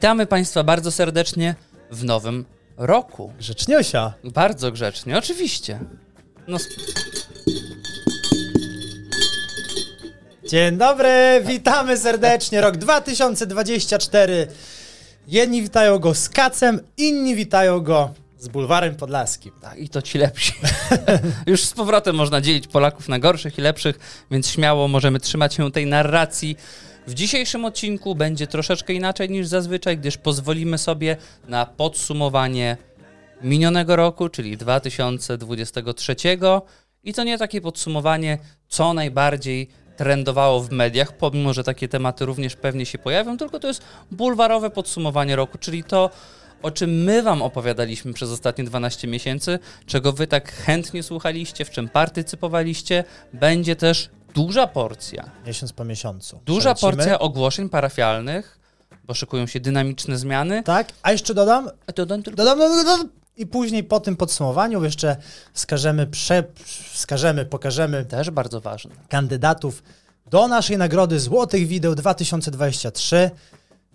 Witamy Państwa bardzo serdecznie w nowym roku. Grzeczniosia. Bardzo grzecznie, oczywiście. No, Dzień dobry, witamy serdecznie. Rok 2024. Jedni witają go z kacem, inni witają go z bulwarem podlaskim. tak, i to ci lepsi. Już z powrotem można dzielić Polaków na gorszych i lepszych, więc śmiało możemy trzymać się tej narracji. W dzisiejszym odcinku będzie troszeczkę inaczej niż zazwyczaj, gdyż pozwolimy sobie na podsumowanie minionego roku, czyli 2023. I to nie takie podsumowanie, co najbardziej trendowało w mediach, pomimo że takie tematy również pewnie się pojawią, tylko to jest bulwarowe podsumowanie roku, czyli to, o czym my Wam opowiadaliśmy przez ostatnie 12 miesięcy, czego Wy tak chętnie słuchaliście, w czym partycypowaliście. Będzie też duża porcja Miesiąc po miesiącu. Duża Przelecimy. porcja ogłoszeń parafialnych, bo szykują się dynamiczne zmiany. Tak, a jeszcze dodam, A dodam tylko dodam, dodam, dodam i później po tym podsumowaniu jeszcze wskażemy, prze, wskażemy, pokażemy też bardzo ważne. kandydatów do naszej nagrody Złotych Wideł 2023.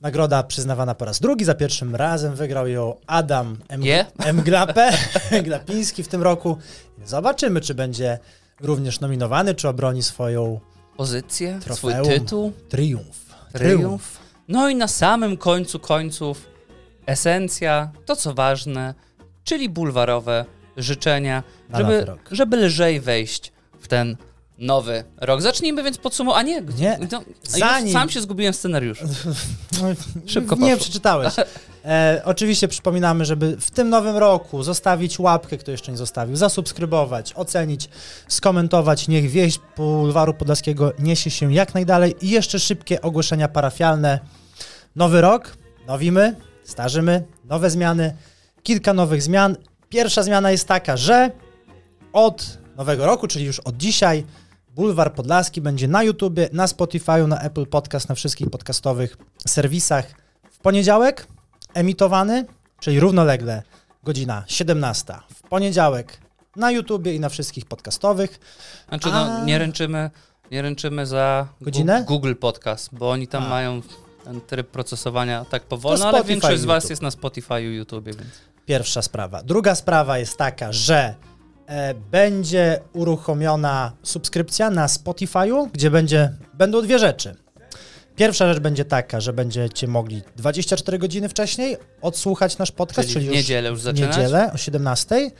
Nagroda przyznawana po raz drugi, za pierwszym razem wygrał ją Adam M. Je? M. Glape, Glapiński w tym roku. Zobaczymy, czy będzie również nominowany, czy obroni swoją Pozycję, swój Trofeum. tytuł, triumf. triumf. No i na samym końcu końców esencja, to co ważne, czyli bulwarowe życzenia, Na żeby, żeby lżej wejść w ten nowy rok. Zacznijmy więc podsumować. A nie, Nie. no, Zanim- już sam się zgubiłem w scenariuszu. No, Szybko Nie poszło. przeczytałeś. E, oczywiście przypominamy, żeby w tym nowym roku zostawić łapkę, kto jeszcze nie zostawił, zasubskrybować, ocenić, skomentować. Niech wieść Bulwaru Podlaskiego niesie się jak najdalej. I jeszcze szybkie ogłoszenia parafialne. Nowy rok, nowimy, starzymy, nowe zmiany, kilka nowych zmian. Pierwsza zmiana jest taka, że od nowego roku, czyli już od dzisiaj, Bulwar Podlaski będzie na YouTubie, na Spotify'u, na Apple Podcast, na wszystkich podcastowych serwisach w poniedziałek emitowany, czyli równolegle godzina 17 w poniedziałek na YouTubie i na wszystkich podcastowych. Znaczy, A. no, nie ręczymy, nie ręczymy za Godzinę? Google Podcast, bo oni tam A. mają ten tryb procesowania tak powolno, ale Spotify większość z Was YouTube. jest na Spotify i YouTube, więc Pierwsza sprawa. Druga sprawa jest taka, że będzie uruchomiona subskrypcja na Spotify'u, gdzie będzie, będą dwie rzeczy. Pierwsza rzecz będzie taka, że będziecie mogli 24 godziny wcześniej odsłuchać nasz podcast, czyli, czyli, już niedzielę już zaczynać. niedzielę o 17.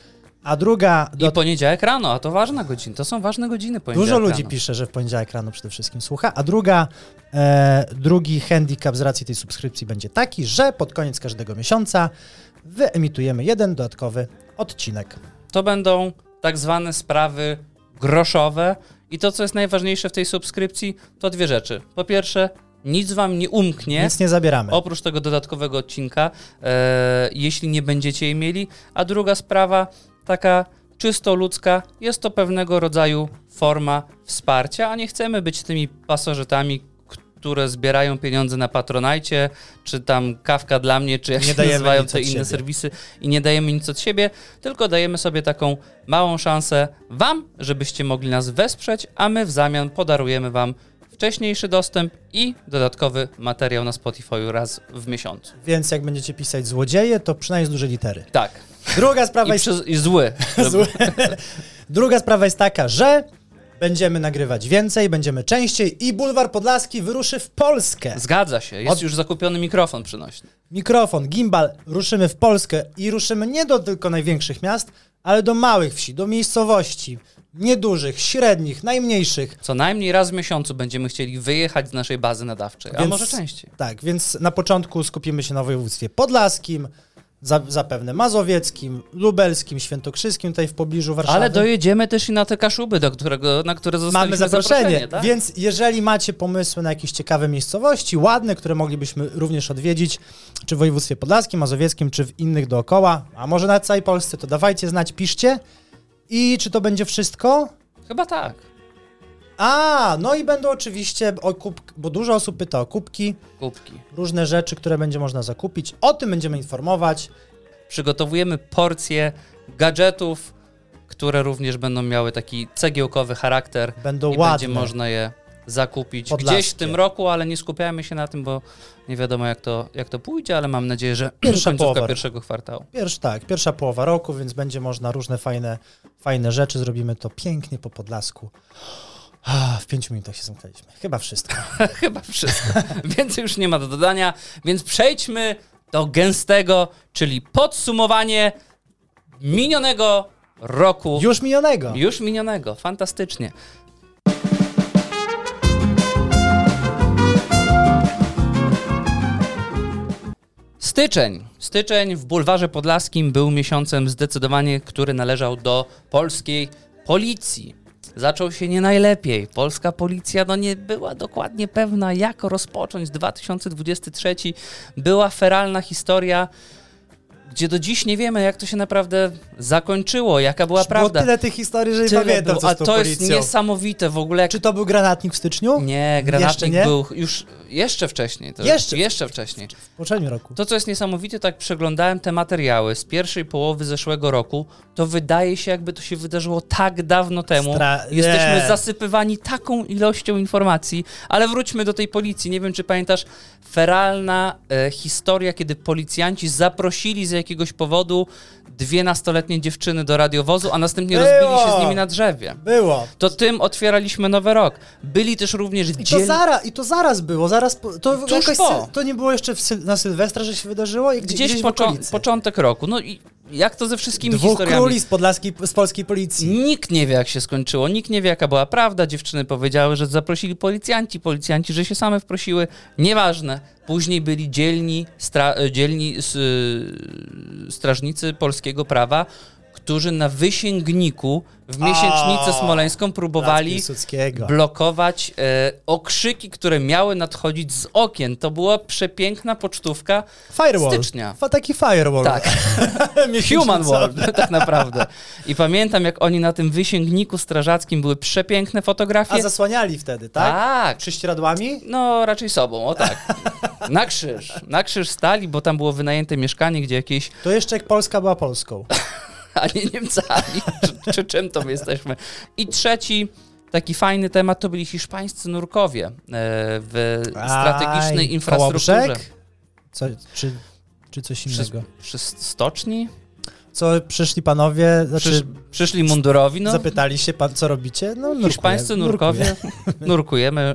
A druga, I do, poniedziałek rano, a to ważna godzina, to są ważne godziny poniedziałek Dużo ludzi rano. pisze, że w poniedziałek rano przede wszystkim słucha, a druga, e, drugi handicap z racji tej subskrypcji będzie taki, że pod koniec każdego miesiąca wyemitujemy jeden dodatkowy odcinek. To będą tak zwane sprawy groszowe i to, co jest najważniejsze w tej subskrypcji, to dwie rzeczy. Po pierwsze, nic Wam nie umknie, Nic nie zabieramy. oprócz tego dodatkowego odcinka, e, jeśli nie będziecie jej mieli. A druga sprawa, taka czysto ludzka, jest to pewnego rodzaju forma wsparcia, a nie chcemy być tymi pasożytami, które zbierają pieniądze na Patronajcie, czy tam kawka dla mnie, czy jak Nie się nazywają te inne siebie. serwisy i nie dajemy nic od siebie, tylko dajemy sobie taką małą szansę Wam, żebyście mogli nas wesprzeć, a my w zamian podarujemy Wam wcześniejszy dostęp i dodatkowy materiał na Spotify raz w miesiącu. Więc jak będziecie pisać złodzieje, to przynajmniej z dużej litery. Tak. Druga sprawa I, jest i zły. Złe. Druga sprawa jest taka, że będziemy nagrywać więcej, będziemy częściej i Bulwar Podlaski wyruszy w Polskę. Zgadza się. Jest Od- już zakupiony mikrofon przynośny. Mikrofon, gimbal, ruszymy w Polskę i ruszymy nie do tylko największych miast, ale do małych wsi, do miejscowości, niedużych, średnich, najmniejszych. Co najmniej raz w miesiącu będziemy chcieli wyjechać z naszej bazy nadawczej, a Więc- może częściej. Tak, więc na początku skupimy się na województwie podlaskim, za, zapewne mazowieckim, lubelskim, świętokrzyskim, tutaj w pobliżu Warszawy. Ale dojedziemy też i na te kaszuby, do którego, na które zostaliśmy Mamy zaproszenie, zaproszeni, tak? więc jeżeli macie pomysły na jakieś ciekawe miejscowości, ładne, które moglibyśmy również odwiedzić, czy w województwie podlaskim, mazowieckim, czy w innych dookoła, a może na całej Polsce, to dawajcie znać, piszcie. I czy to będzie wszystko? Chyba tak. A, no i będą oczywiście o bo dużo osób pyta o kubki, Kubki. różne rzeczy, które będzie można zakupić. O tym będziemy informować. Przygotowujemy porcję gadżetów, które również będą miały taki cegiełkowy charakter Będą i ładne. będzie można je zakupić Podlaskie. gdzieś w tym roku, ale nie skupiamy się na tym, bo nie wiadomo jak to, jak to pójdzie, ale mam nadzieję, że Pierwsza połowa. pierwszego kwartału. Pierwszy, tak, pierwsza połowa roku, więc będzie można różne fajne, fajne rzeczy. Zrobimy to pięknie po Podlasku. W pięciu minutach się zamknęliśmy. Chyba wszystko. Chyba wszystko. Więcej już nie ma do dodania, więc przejdźmy do gęstego, czyli podsumowanie minionego roku. Już minionego. Już minionego, fantastycznie. Styczeń. Styczeń w Bulwarze Podlaskim był miesiącem zdecydowanie, który należał do polskiej policji. Zaczął się nie najlepiej. Polska policja no nie była dokładnie pewna, jak rozpocząć 2023. Była feralna historia, gdzie do dziś nie wiemy, jak to się naprawdę zakończyło, jaka była Było prawda. tyle tych historii, że nie Tyle pamiętam, było, co a z tą to jest policją. niesamowite w ogóle. Jak... Czy to był granatnik w styczniu? Nie, granatnik nie? był już jeszcze wcześniej. To Jeszcze? jeszcze wcześniej. W poprzednim roku. To, co jest niesamowite, tak przeglądałem te materiały z pierwszej połowy zeszłego roku, to wydaje się, jakby to się wydarzyło tak dawno temu. Stra- Jesteśmy nie. zasypywani taką ilością informacji, ale wróćmy do tej policji. Nie wiem, czy pamiętasz, feralna e, historia, kiedy policjanci zaprosili z jakiegoś powodu dwie nastoletnie dziewczyny do radiowozu, a następnie Było. rozbili się z nimi na drzewie. Było. To tym otwieraliśmy nowy rok. Byli też również I to, zaraz, I to zaraz było, zaraz po, to, jakoś po. to nie było jeszcze w na Sylwestra, że się wydarzyło? I Gdzieś w począ- okolicy. początek roku. No i jak to ze wszystkimi Dwóch historiami. króli z, podlaskiej, z polskiej policji. Nikt nie wie, jak się skończyło, nikt nie wie, jaka była prawda. Dziewczyny powiedziały, że zaprosili policjanci, policjanci, że się same wprosiły. Nieważne. Później byli dzielni, stra- dzielni y, strażnicy polskiego prawa, którzy na wysięgniku w miesięcznicę smoleńską próbowali blokować e, okrzyki, które miały nadchodzić z okien. To była przepiękna pocztówka Firewall. stycznia. Fa- taki firewall. Tak. Human World, tak naprawdę. I pamiętam, jak oni na tym wysięgniku strażackim były przepiękne fotografie. A zasłaniali wtedy, tak? tak. Prześcieradłami? No, raczej sobą, o tak. Na krzyż. Na krzyż stali, bo tam było wynajęte mieszkanie, gdzie jakieś, To jeszcze jak Polska była Polską. a nie Niemcami, czy, czy czym to my jesteśmy. I trzeci taki fajny temat to byli hiszpańscy nurkowie e, w strategicznej Aj, infrastrukturze. Co, czy, czy coś Przy, innego? przy stoczni? Co przyszli panowie, znaczy Przysz, przyszli mundurowi, no. zapytali się, pan, co robicie? No, nurkuję, Hiszpańscy nurkuję. nurkowie, nurkujemy,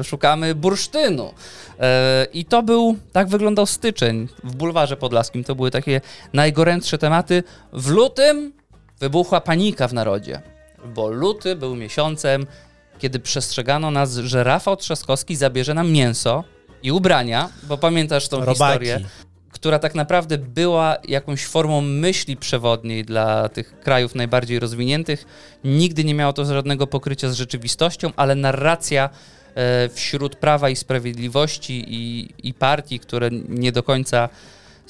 e, szukamy bursztynu. E, I to był, tak wyglądał styczeń w bulwarze podlaskim. To były takie najgorętsze tematy. W lutym wybuchła panika w narodzie, bo luty był miesiącem, kiedy przestrzegano nas, że Rafał Trzaskowski zabierze nam mięso i ubrania, bo pamiętasz tą Robaki. historię która tak naprawdę była jakąś formą myśli przewodniej dla tych krajów najbardziej rozwiniętych. Nigdy nie miało to żadnego pokrycia z rzeczywistością, ale narracja e, wśród Prawa i Sprawiedliwości i, i partii, które nie do końca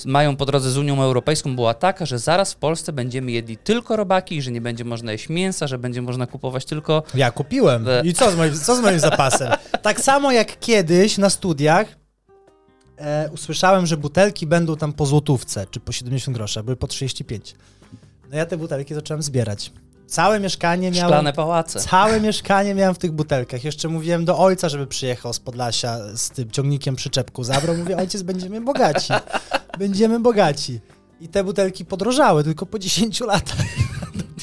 mają po drodze z Unią Europejską, była taka, że zaraz w Polsce będziemy jedli tylko robaki, że nie będzie można jeść mięsa, że będzie można kupować tylko Ja kupiłem. We- I co z, moim, co z moim zapasem? Tak samo jak kiedyś na studiach e, usłyszałem, że butelki będą tam po złotówce, czy po 70 groszy, a były po 35. No ja te butelki zacząłem zbierać. Całe mieszkanie miałem... szklane pałace. Całe mieszkanie miałem w tych butelkach. Jeszcze mówiłem do ojca, żeby przyjechał z Podlasia z tym ciągnikiem przyczepku. Zabrał, mówię, ojciec, będziemy bogaci. Będziemy bogaci. I te butelki podrożały tylko po 10 latach.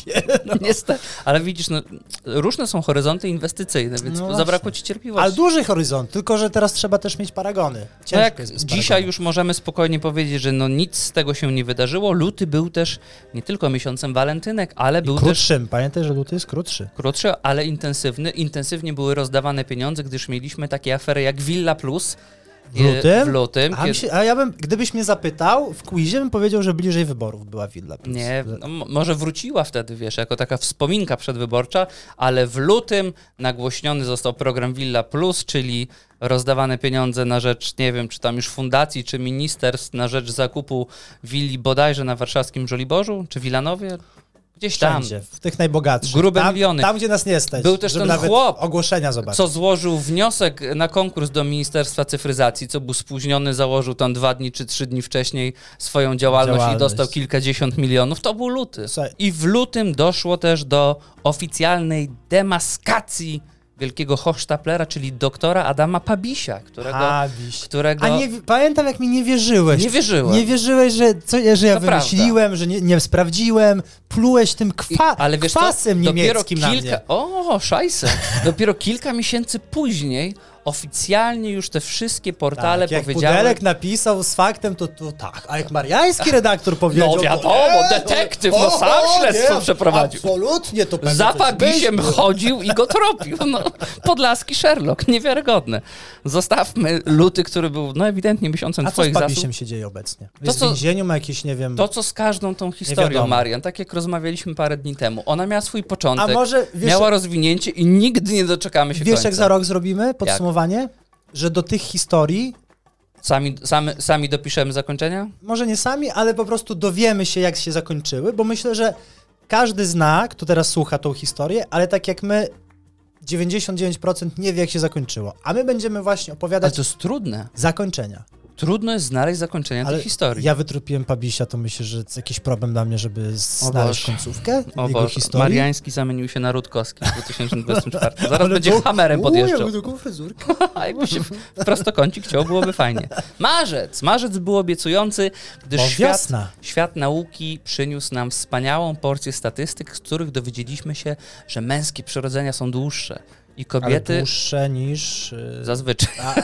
Dopiero. Niestety. Ale widzisz, no, różne są horyzonty inwestycyjne, więc No zabrakło ci cierpliwości. Ale duży horyzont, tylko że teraz trzeba też mieć paragony. Ciężko No jak dzisiaj paragonu. już możemy spokojnie powiedzieć, że no nic z tego się nie wydarzyło. Luty był też nie tylko miesiącem walentynek, ale był też Krótszym. Pamiętaj, że luty jest krótszy. krótszy, ale intensywny. Intensywnie były rozdawane pieniądze, gdyż mieliśmy takie afery jak Villa Plus. W lutym? W lutym. A, kiedy- się, a ja bym, gdybyś mnie zapytał, w quizie bym powiedział, że bliżej wyborów była Villa Plus. Nie, no, może wróciła wtedy, wiesz, jako taka wspominka przedwyborcza, ale w lutym nagłośniony został program Villa Plus, czyli rozdawane pieniądze na rzecz, nie wiem, czy tam już fundacji, czy ministerstw na rzecz zakupu willi bodajże na warszawskim Żoliborzu, czy Wilanowie, gdzieś tam. Wszędzie, w tych najbogatszych. Grube tam, miliony. Tam, gdzie nas nie stać. Był też ten chłop, ogłoszenia zobaczyć. Co złożył wniosek na konkurs do Ministerstwa Cyfryzacji, co był spóźniony, założył tam dwa dni czy trzy dni wcześniej swoją działalność, Działalność. i dostał kilkadziesiąt milionów. To był luty. I w lutym doszło też do oficjalnej demaskacji wielkiego Hochstaplera, czyli doktora Adama Pabisia, którego... Pabiś. którego A nie, pamiętam, jak mi nie wierzyłeś. nie wierzyłem. Nie wierzyłeś, że, co, że ja To wymyśliłem, że nie, nie sprawdziłem, plułeś tym kwa, I- ale wiesz kwasem dopiero niemieckim na kilka, mnie. O, szajse. Dopiero kilka miesięcy później oficjalnie już te wszystkie portale tak, jak powiedziały... Pudelek napisał z faktem, to, to tak. A jak mariański redaktor powiedział... No wiadomo, nie, detektyw, to- no sam o, śledztwo nie, przeprowadził. Absolutnie, to pewnie Za chodził i go tropił. No, podlaski Sherlock, niewiarygodne. Zostawmy luty, który był no ewidentnie miesiącem A co z twoich zasług. Pabisiem się dzieje obecnie? To Jest co- w więzieniu, ma jakieś, nie wiem... To, co z każdą tą historią. Marian, tak jak rozmawialiśmy parę dni temu, ona miała swój A początek, może, wiesz, miała rozwinięcie i nigdy nie doczekamy się wiesz końca. jak za rok zrobimy podsumowanie? Że do tych historii, Sami, sami, sami dopiszemy zakończenia? może nie sami, ale po prostu dowiemy się, jak się zakończyły, bo myślę, że każdy zna, kto teraz słucha tą historię, ale tak jak my, 99% nie wie, jak się zakończyło. A my będziemy właśnie Ale opowiadać to jest trudne. zakończenia. Trudno jest znaleźć zakończenie Ale tej historii. ja wytrupiłem Pabisia, to myślę, że jest jakiś problem dla mnie, żeby znaleźć końcówkę o jego Boże, historii. Mariański zamienił się na Rutkowski w 2024. Zaraz Ale będzie to- hamerem podjeżdżał. jaką taką fryzurkę. A jakby się w prostokącik chciał, byłoby fajnie. Marzec! Marzec był obiecujący, gdyż O, świat, świat nauki przyniósł nam wspaniałą porcję statystyk, z których dowiedzieliśmy się, że męskie przyrodzenia są dłuższe i Ale kobiety dłuższe niż... yy, zazwyczaj. A,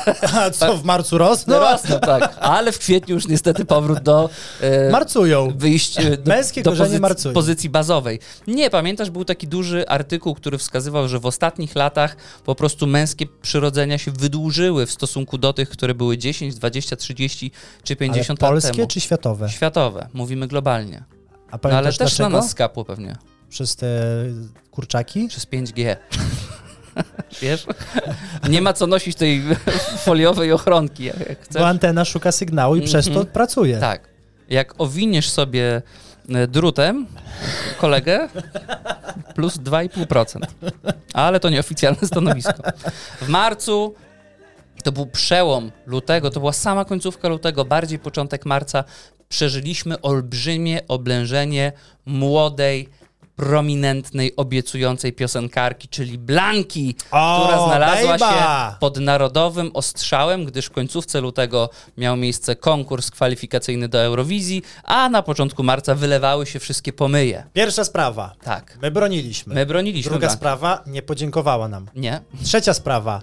a co, w marcu rosną? No rosną, tak. Ale w kwietniu już niestety powrót do e, Marcują. wyjść e, do, Męskie do pozycji, marcują. pozycji bazowej. Nie, pamiętasz, był taki duży artykuł, który wskazywał, że w ostatnich latach po prostu męskie przyrodzenia się wydłużyły w stosunku do tych, które były 10, 20, 30 czy 50 Ale lat polskie temu. czy światowe? Światowe, mówimy globalnie. A No, ale też dlaczego? na nas skapło pewnie. Przez te kurczaki? Przez 5G. Wiesz? Nie ma co nosić tej foliowej ochronki. Bo antena szuka sygnału i przez to pracuje. Tak. Jak owiniesz sobie e, drutem kolegę, plus 2,5%. Ale to nieoficjalne stanowisko. W marcu to był przełom lutego, to była sama końcówka lutego, bardziej początek marca. Przeżyliśmy olbrzymie oblężenie młodej, prominentnej, obiecującej piosenkarki, czyli Blanki, O, która znalazła bejba! się pod narodowym ostrzałem, gdyż w końcówce lutego miał miejsce konkurs kwalifikacyjny do Eurowizji, a na początku marca wylewały się wszystkie pomyje. Pierwsza sprawa. Tak. My broniliśmy. My broniliśmy Druga Blankę. sprawa, nie podziękowała nam. Nie. Trzecia sprawa.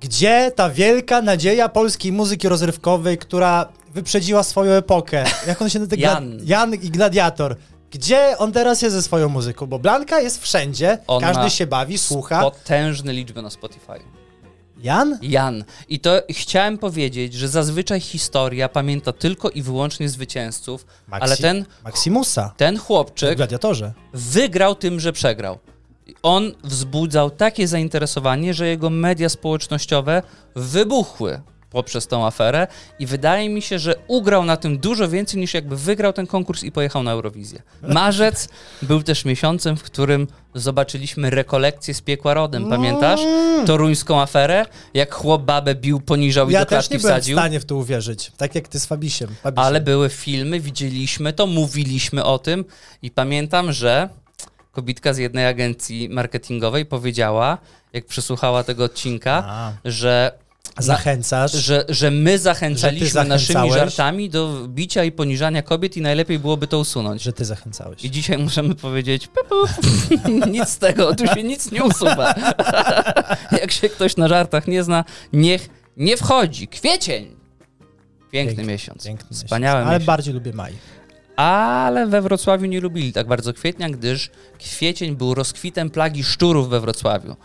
Gdzie ta wielka nadzieja polskiej muzyki rozrywkowej, która wyprzedziła swoją epokę? Jak on się nazywa? Jan. Jan i Gladiator. Gdzie on teraz jest ze swoją muzyką? Bo Blanka jest wszędzie, On każdy się bawi, słucha. Potężne liczby na Spotify. Jan? Jan. I to chciałem powiedzieć, że zazwyczaj historia pamięta tylko i wyłącznie zwycięzców, Maxi- ale ten, Maximusa. ten chłopczyk Gladiatorze. wygrał tym, że przegrał. On wzbudzał takie zainteresowanie, że jego media społecznościowe wybuchły poprzez tą aferę i wydaje mi się, że ugrał na tym dużo więcej niż jakby wygrał ten konkurs i pojechał na Eurowizję. Marzec był też miesiącem, w którym zobaczyliśmy rekolekcję z piekła rodem. Pamiętasz? Toruńską aferę? Jak chłop babę bił, poniżał i Ja do też klatki nie byłem w wsadził. stanie w to uwierzyć. Tak jak ty z Fabisiem. Fabisiem. Ale były filmy, widzieliśmy to, mówiliśmy o tym i pamiętam, że kobitka z jednej agencji marketingowej powiedziała, jak przesłuchała tego odcinka, A, że, zachęcasz. że, że my zachęcaliśmy Że naszymi żartami do bicia i poniżania kobiet i najlepiej byłoby to usunąć. Że ty zachęcałeś. I dzisiaj możemy powiedzieć, pu, pu, nic z tego, tu się nic nie usuwa. jak się ktoś na żartach nie zna, niech nie wchodzi. Kwiecień! Piękny Piękny, miesiąc. Piękny Wspaniały miesiąc. Ale miesiąc. bardziej lubię maj. Ale we Wrocławiu nie lubili tak bardzo kwietnia, gdyż kwiecień był rozkwitem plagi szczurów we Wrocławiu.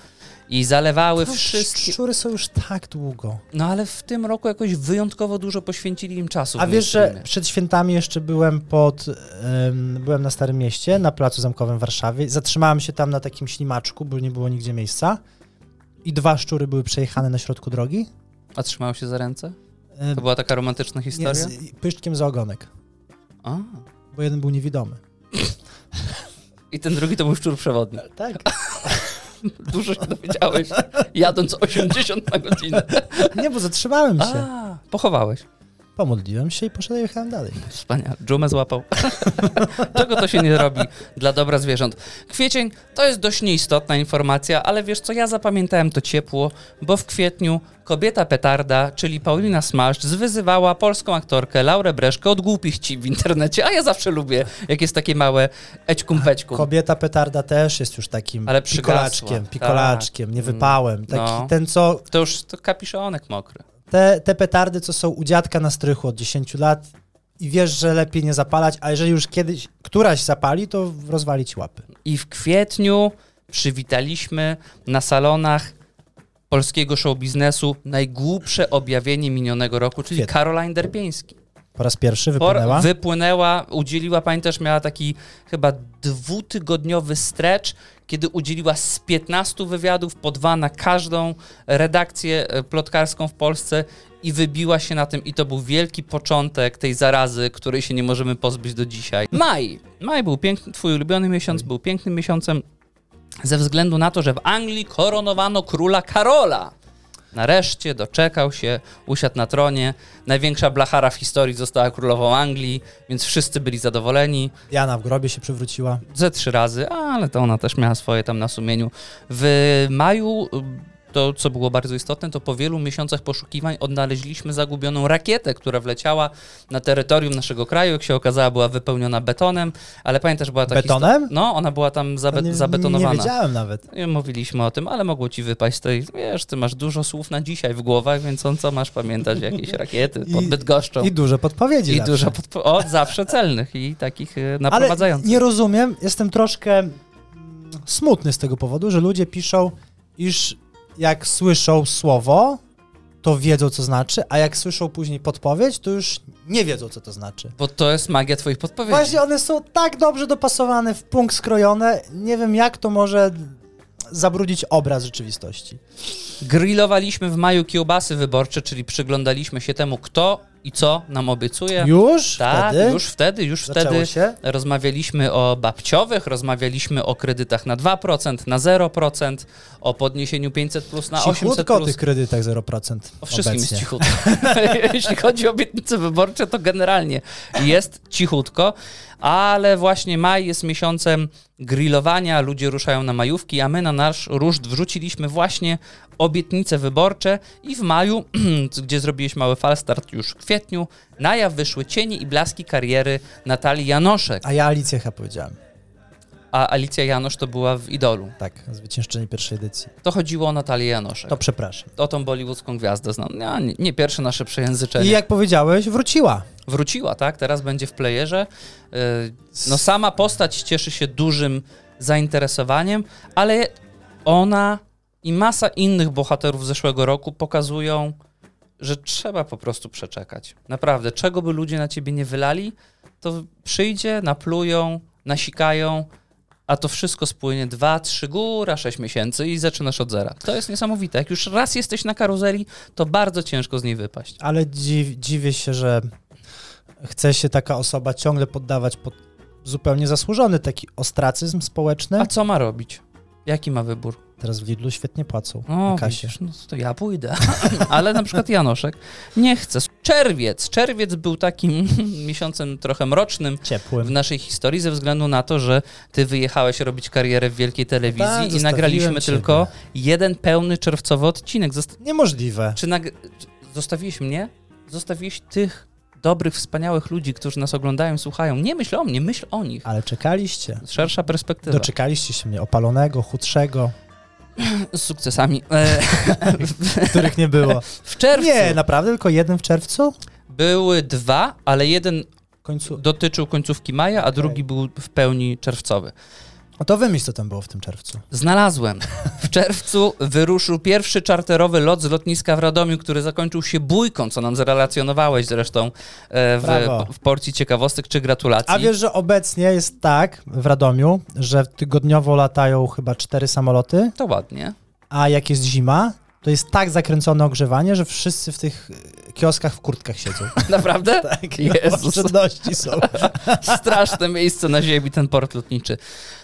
I zalewały No, wszystkie. Szczury są już tak długo. No ale w tym roku jakoś wyjątkowo dużo poświęcili im czasu. A wiesz, że przed świętami jeszcze byłem pod. em, byłem na Starym Mieście, na Placu Zamkowym w Warszawie. Zatrzymałem się tam na takim ślimaczku, bo nie było nigdzie miejsca. I dwa szczury były przejechane na środku drogi. A trzymał się za ręce? To była taka romantyczna nie, historia? z pyszczkiem za ogonek, A. bo jeden był niewidomy. I ten drugi to był szczur przewodni. Tak. Dużo się dowiedziałeś, jadąc 80 na godzinę. Nie, bo zatrzymałem się. A, pochowałeś. Pomodliłem się i poszedłem jechałem dalej. Wspaniale. Dżumę złapał. Czego to się nie robi dla dobra zwierząt? Kwiecień to jest dość nieistotna informacja, ale wiesz co, ja zapamiętałem to ciepło, bo w kwietniu kobieta petarda, czyli Paulina Smaszcz, zwyzywała polską aktorkę Laurę Breszkę od głupich ci w internecie, a ja zawsze lubię, jak jest takie małe ećkum pećkum. Kobieta petarda też jest już takim Ale pikolaczkiem, pikolaczkiem, Tak. niewypałem. Taki No. ten, co To już to kapiszonek mokry. Te, te petardy, co są u dziadka na strychu od 10 lat i wiesz, że lepiej nie zapalać, a jeżeli już kiedyś któraś zapali, to rozwalić łapy. I w kwietniu przywitaliśmy na salonach polskiego show biznesu najgłupsze objawienie minionego roku, czyli Kwietniu. Caroline Derpieński. Po raz pierwszy Por- wypłynęła. wypłynęła, udzieliła, pamiętasz, miała taki chyba dwutygodniowy stretch, kiedy udzieliła z 15 wywiadów, po dwa na każdą redakcję e, plotkarską w Polsce i wybiła się na tym i to był wielki początek tej zarazy, której się nie możemy pozbyć do dzisiaj. Maj. Maj był piękny, twój ulubiony miesiąc, był pięknym miesiącem ze względu na to, że w Anglii koronowano króla Karola. Nareszcie doczekał się, usiadł na tronie. Największa blachara w historii została królową Anglii, więc wszyscy byli zadowoleni. Jana w grobie się przywróciła. Ze trzy razy, ale to ona też miała swoje tam na sumieniu. W maju, to co było bardzo istotne, to po wielu miesiącach poszukiwań odnaleźliśmy zagubioną rakietę, która wleciała na terytorium naszego kraju. Jak się okazała, była wypełniona betonem, ale pamiętasz, była taka Betonem? No, ona była tam zabe- nie, zabetonowana. Nie wiedziałem nawet. Mówiliśmy o tym, ale mogło ci wypaść z tej, wiesz, ty masz dużo słów na dzisiaj w głowach, więc on co masz pamiętać, jakieś rakiety pod I- Bydgoszczą. I duże podpowiedzi I zawsze. dużo podpo- o, zawsze celnych i takich Ale naprowadzających. nie rozumiem, jestem troszkę mm, smutny z tego powodu, że ludzie piszą, iż jak słyszą słowo, to wiedzą, co znaczy, a jak słyszą później podpowiedź, to już nie wiedzą, co to znaczy. Bo to jest magia twoich podpowiedzi. Właśnie one są tak dobrze dopasowane, w punkt skrojone, nie wiem, jak to może zabrudzić obraz rzeczywistości. Grillowaliśmy w maju kiełbasy wyborcze, czyli przyglądaliśmy się temu, kto i co nam obiecuje. Już tak, wtedy już wtedy, już zaczęło wtedy się. rozmawialiśmy o babciowych, rozmawialiśmy o kredytach na 2%, na 0%, o podniesieniu 500 plus na 800 Cichutko o plus. tych kredytach 0%. O wszystkim obecnie. jest cichutko. Jeśli chodzi o obietnice wyborcze, to generalnie jest cichutko, ale właśnie maj jest miesiącem grillowania, ludzie ruszają na majówki, a my na nasz ruszt wrzuciliśmy właśnie obietnice wyborcze i w maju, gdzie zrobiliśmy mały falstart już w kwietniu, na jaw wyszły cienie i blaski kariery Natalii Janoszek, A ja Alicję chyba powiedziałem. a Alicja Janosz to była w Idolu. Tak, zwyciężczyni pierwszej edycji. To chodziło o Natalię Janoszek. To przepraszam. O tą bollywoodzką gwiazdę znam. No, nie, nie pierwsze nasze przejęzyczenie. I jak powiedziałeś, wróciła. wróciła, tak? Teraz będzie w playerze. Yy, No sama postać cieszy się dużym zainteresowaniem, ale ona i masa innych bohaterów zeszłego roku pokazują, że trzeba po prostu przeczekać. Naprawdę, czego by ludzie na ciebie nie wylali, to przyjdzie, naplują, nasikają, a to wszystko spłynie 2, 3, góra 6 miesięcy i zaczynasz od zera. To jest niesamowite. Jak już raz jesteś na karuzeli, to bardzo ciężko z niej wypaść. Ale dziw, dziwię się, że chce się taka osoba ciągle poddawać pod zupełnie zasłużony taki ostracyzm społeczny. A co ma robić? Jaki ma wybór? Teraz w Lidlu świetnie płacą O, na kasie. widzisz, no to ja pójdę. Ale na przykład Janoszek nie chce. Czerwiec. Czerwiec był takim miesiącem trochę mrocznym w Ciepłym. naszej historii ze względu na to, że ty wyjechałeś robić karierę w wielkiej telewizji Tak, i nagraliśmy ciebie. tylko jeden pełny czerwcowy odcinek. Zosta- Niemożliwe. czy nag- zostawiłeś mnie? Zostawiłeś tych dobrych, wspaniałych ludzi, którzy nas oglądają, słuchają. Nie myśl o mnie, myśl o nich. Ale czekaliście. Szersza perspektywa. Doczekaliście się mnie opalonego, chudszego, Z sukcesami. E, których nie było. w czerwcu Nie, naprawdę tylko jeden w czerwcu? były dwa, ale jeden końcu. dotyczył końcówki maja, a drugi był w pełni czerwcowy. No to wymyśl, co tam było w tym czerwcu. Znalazłem. W czerwcu wyruszył pierwszy czarterowy lot z lotniska w Radomiu, który zakończył się bójką, co nam zrelacjonowałeś zresztą e, w, w porcji ciekawostek czy gratulacji. A wiesz, że obecnie jest tak w Radomiu, że tygodniowo latają chyba cztery samoloty, To ładnie. a jak jest zima, to jest tak zakręcone ogrzewanie, że wszyscy w tych kioskach w kurtkach siedzą. Naprawdę? Tak, Jezus. są. Straszne miejsce na ziemi, ten port lotniczy.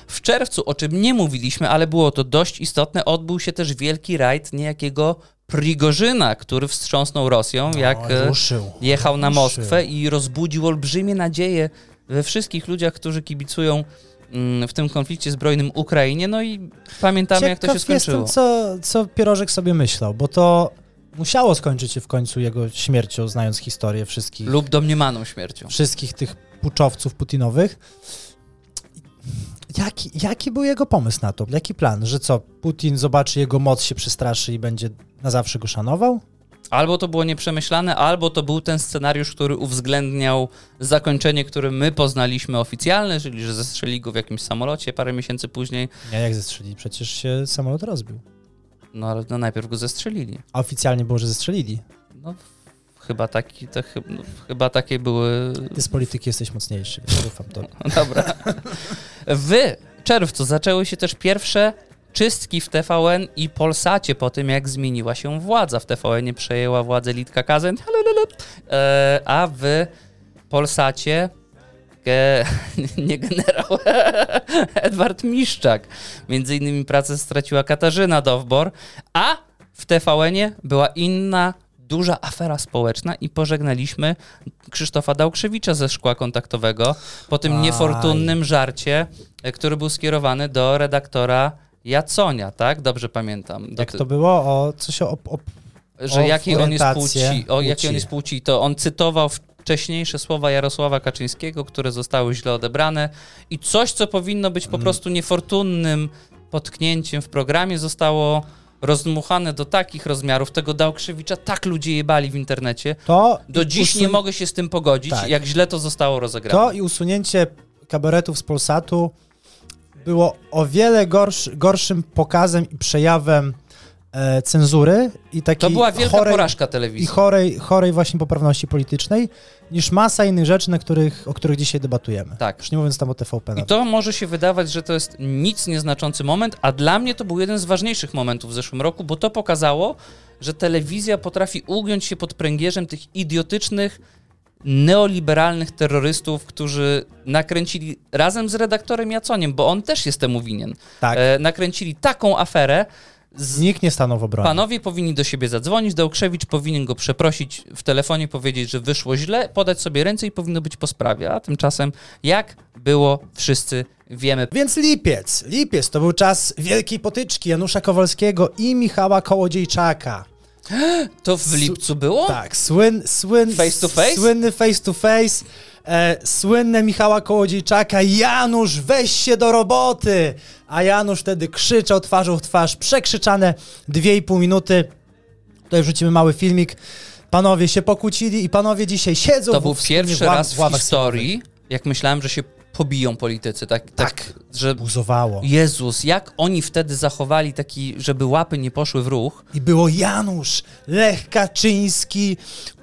W czerwcu, o czym nie mówiliśmy, ale było to dość istotne, odbył się też wielki rajd niejakiego Prigorzyna, który wstrząsnął Rosją, jak O, e, ruszył. jechał na ruszył. Moskwę i rozbudził olbrzymie nadzieje we wszystkich ludziach, którzy kibicują mm, w tym konflikcie zbrojnym Ukrainie. No i pamiętamy, jak to się Ciekaw skończyło. jestem, co, co Pierożek sobie myślał, bo to musiało skończyć się w końcu jego śmiercią, znając historię wszystkich, Lub domniemaną śmiercią. wszystkich tych puczowców putinowych. Jaki, jaki był jego pomysł na to? Jaki plan? Że co, Putin zobaczy jego moc, się przestraszy i będzie na zawsze go szanował? Albo to było nieprzemyślane, albo to był ten scenariusz, który uwzględniał zakończenie, które my poznaliśmy oficjalne, czyli że zestrzeli go w jakimś samolocie parę miesięcy później. Nie, jak zestrzelili? Przecież się samolot rozbił. No ale no, najpierw go zestrzelili. A oficjalnie było, że zestrzelili. No, chyba, taki, to, chy- no, chyba takie były Ty z polityki jesteś mocniejszy, więc ufam to. Dobra. W czerwcu zaczęły się też pierwsze czystki w TVN i Polsacie po tym, jak zmieniła się władza. W TVN przejęła władzę Litka Kazen, e, a w Polsacie ge, nie generał Edward Miszczak. Między innymi pracę straciła Katarzyna Dowbor, a w TVN-ie była inna duża afera społeczna i pożegnaliśmy Krzysztofa Dałkrzewicza ze szkła kontaktowego po tym Aj. niefortunnym żarcie, e, który był skierowany do redaktora Jaconia, tak? Dobrze pamiętam. Do Jak to było? O, coś o, o że o jakiej on jest płci, o jakiej on jest płci, to on cytował wcześniejsze słowa Jarosława Kaczyńskiego, które zostały źle odebrane i coś, co powinno być Mm. po prostu niefortunnym potknięciem w programie, zostało rozdmuchane do takich rozmiarów. Tego Dałkrzewicza tak ludzie jebali w internecie. To Do i dziś usun- nie mogę się z tym pogodzić, Tak. jak źle to zostało rozegrane. To i usunięcie kabaretów z Polsatu było o wiele gorsz, gorszym pokazem i przejawem e, cenzury i takiej To była wielka chorej, porażka i telewizji. chorej, chorej właśnie poprawności politycznej, niż masa innych rzeczy, na których, o których dzisiaj debatujemy. Tak. Już nie mówiąc tam o TVP. I nawet. to może się wydawać, że to jest nic nieznaczący moment, a dla mnie to był jeden z ważniejszych momentów w zeszłym roku, bo to pokazało, że telewizja potrafi ugiąć się pod pręgierzem tych idiotycznych, neoliberalnych terrorystów, którzy nakręcili razem z redaktorem Jaconiem, bo on też jest temu winien. Tak. E, nakręcili taką aferę. Z, Nikt nie stanął w obronie. Panowie powinni do siebie zadzwonić, Dałkrzewicz powinien go przeprosić w telefonie, powiedzieć, że wyszło źle, podać sobie ręce i powinno być po sprawie. A tymczasem, jak było, wszyscy wiemy. Więc lipiec. Lipiec to był czas wielkiej potyczki Janusza Kowalskiego i Michała Kołodziejczaka. To w lipcu było? Tak, słyn, słyn, Face to face? słynny face to face, e, słynne Michała Kołodziejczaka, Janusz, weź się do roboty! A Janusz wtedy krzyczał twarzą w twarz, przekrzyczane 2,5 minuty. Tutaj wrzucimy mały filmik. Panowie się pokłócili i panowie dzisiaj siedzą To w- był pierwszy w raz w w historii, jak myślałem, że się pobiją politycy. Tak, tak. Tak. że. Buzowało. Jezus, jak oni wtedy zachowali taki, żeby łapy nie poszły w ruch. I było Janusz, Lech Kaczyński,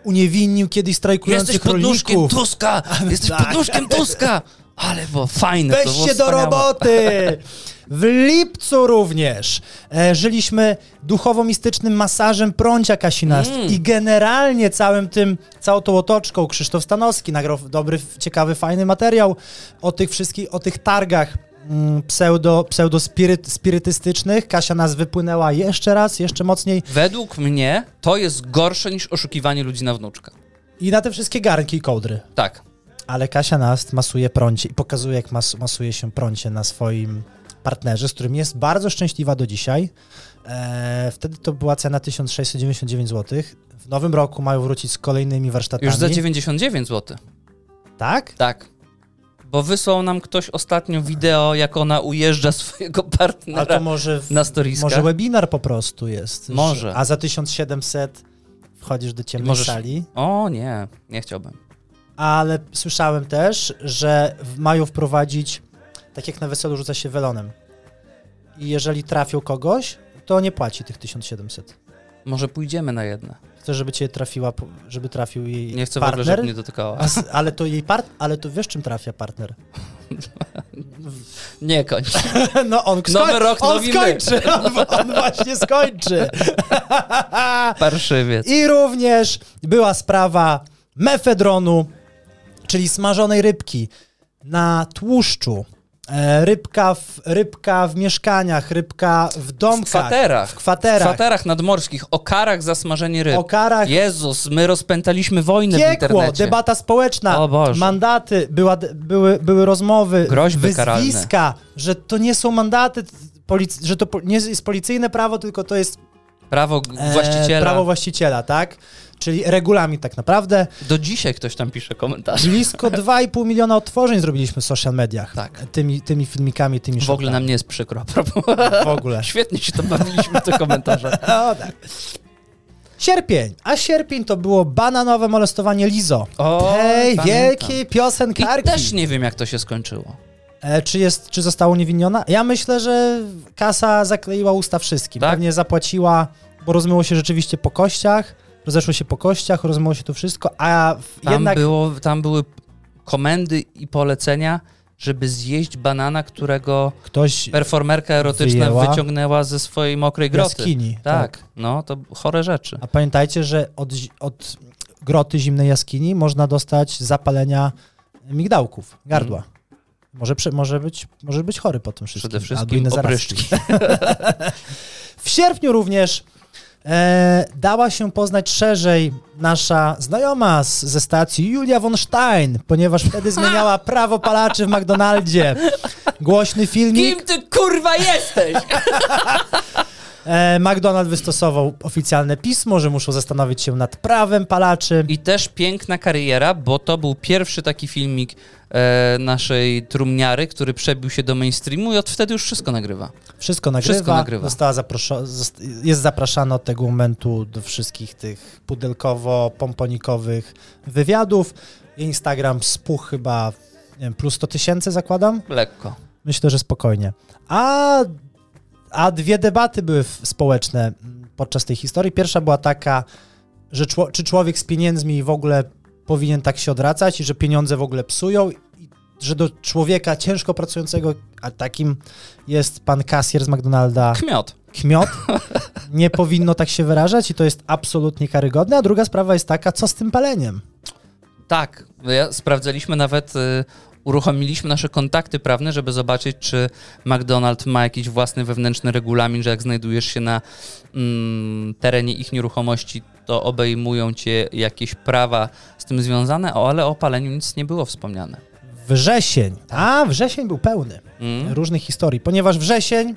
uniewinnił kiedyś strajkujących Jesteś pod nóżkiem rolników. Tuska! Jesteś Tak. pod nóżkiem Tuska! Ale było fajne, to Weź było się do roboty! W lipcu również e, żyliśmy duchowo-mistycznym masażem prącia kasinast Mm. i generalnie całym tym, całą tą otoczką Krzysztof Stanowski nagrał dobry, ciekawy, fajny materiał o tych wszystkich, o tych targach mm, pseudo, pseudo spiryt, spirytystycznych. Kasia nas wypłynęła jeszcze raz, jeszcze mocniej Według mnie to jest gorsze niż oszukiwanie ludzi na wnuczka. i na te wszystkie garnki i kołdry. Tak. Ale Kasia Nast masuje prącie i pokazuje, jak mas masuje się prącie na swoim partnerze, z którym jest bardzo szczęśliwa do dzisiaj. Eee, wtedy to była cena 1699 zł. W nowym roku mają wrócić z kolejnymi warsztatami. Już za 99 zł. Tak? Tak. Bo wysłał nam ktoś ostatnio wideo, jak ona ujeżdża swojego A partnera to może, w, na storiskach. może webinar po prostu jest. że- Może. A za 1700 wchodzisz do ciemnej Możesz- sali. O nie, nie chciałbym. Ale słyszałem też, że mają wprowadzić, tak jak na weselu rzuca się welonem. I jeżeli trafią kogoś, to nie płaci tych 1700. Może pójdziemy na jedne. Chcę, żeby cię trafiła, żeby trafił jej Nie chcę w ogóle, partner. żeby mnie dotykała. A ale to jej part, ale to wiesz czym trafia partner? Nie kończ. No on Nowy rok, on nowi my. skończy, on, on właśnie skończy. Parszywiec. I również była sprawa mefedronu, czyli smażonej rybki na tłuszczu. E, rybka, w, rybka w mieszkaniach, rybka w domkach. W kwaterach. W W kwaterach. kwaterach nadmorskich, o karach za smażenie ryb. O karach. Jezus, my rozpętaliśmy wojnę w Piekło, internecie. debata społeczna, O Boże. mandaty, była, były, były rozmowy, Groźby karalne. wyzwiska, że to nie są mandaty, że to nie jest policyjne prawo, tylko to jest Prawo g- e, właściciela. prawo właściciela, tak? Czyli regulamin tak naprawdę. Do dzisiaj ktoś tam pisze komentarze. Blisko 2,5 miliona odtworzeń zrobiliśmy w social mediach. Tak. Tymi, tymi filmikami, tymi W ogóle nam nie jest przykro. a propos. W ogóle. Świetnie się to bawiliśmy w te komentarze. O, tak. Sierpień. A sierpień to było bananowe molestowanie Lizo. O, Tej pamiętam. wielkiej I piosenkarki. też nie wiem, jak to się skończyło. E, czy, jest, czy została uniewinniona? Ja myślę, że kasa zakleiła usta wszystkim. Tak? Pewnie zapłaciła, bo rozmyło się rzeczywiście po kościach, rozeszło się po kościach, rozmyło się to wszystko, a Tam, jednak było, tam były komendy i polecenia, żeby zjeść banana, którego ktoś performerka erotyczna Wyjęła. wyciągnęła ze swojej mokrej groty. jaskini. Tak, no to chore rzeczy. A pamiętajcie, że od, od groty zimnej jaskini można dostać zapalenia migdałków, gardła. Może, prze, może, być, może być chory po tym wszystkim. Przede albo wszystkim inne zarazki. opryszczki. W sierpniu również e, dała się poznać szerzej nasza znajoma z, ze stacji Julia von Stein, ponieważ wtedy zmieniała prawo palaczy w McDonaldzie. Głośny filmik. Kim ty kurwa jesteś? E, McDonald wystosował oficjalne pismo, że muszą zastanowić się nad prawem palaczy. I też piękna kariera, bo to był pierwszy taki filmik e, naszej trumniary, który przebił się do mainstreamu i od wtedy już wszystko nagrywa. Wszystko nagrywa. Wszystko nagrywa. Została zaproszo- jest zapraszana od tego momentu do wszystkich tych pudelkowo-pomponikowych wywiadów. Instagram spuch chyba wiem, plus 100 tysięcy zakładam. Lekko. Myślę, że spokojnie. A, a dwie debaty były społeczne podczas tej historii. Pierwsza była taka, że czy człowiek z pieniędzmi w ogóle powinien tak się odracać i że pieniądze w ogóle psują i że do człowieka ciężko pracującego, a takim jest pan kasjer z McDonalda, Kmiot. kmiot, nie powinno tak się wyrażać i to jest absolutnie karygodne. A druga sprawa jest taka, co z tym paleniem? Tak, sprawdzaliśmy nawet, y, uruchomiliśmy nasze kontakty prawne, żeby zobaczyć, czy McDonald's ma jakiś własny wewnętrzny regulamin, że jak znajdujesz się na mm, terenie ich nieruchomości, to obejmują cię jakieś prawa z tym związane, o, ale o paleniu nic nie było wspomniane. Wrzesień. A, wrzesień był pełny. Mm? różnych historii, ponieważ wrzesień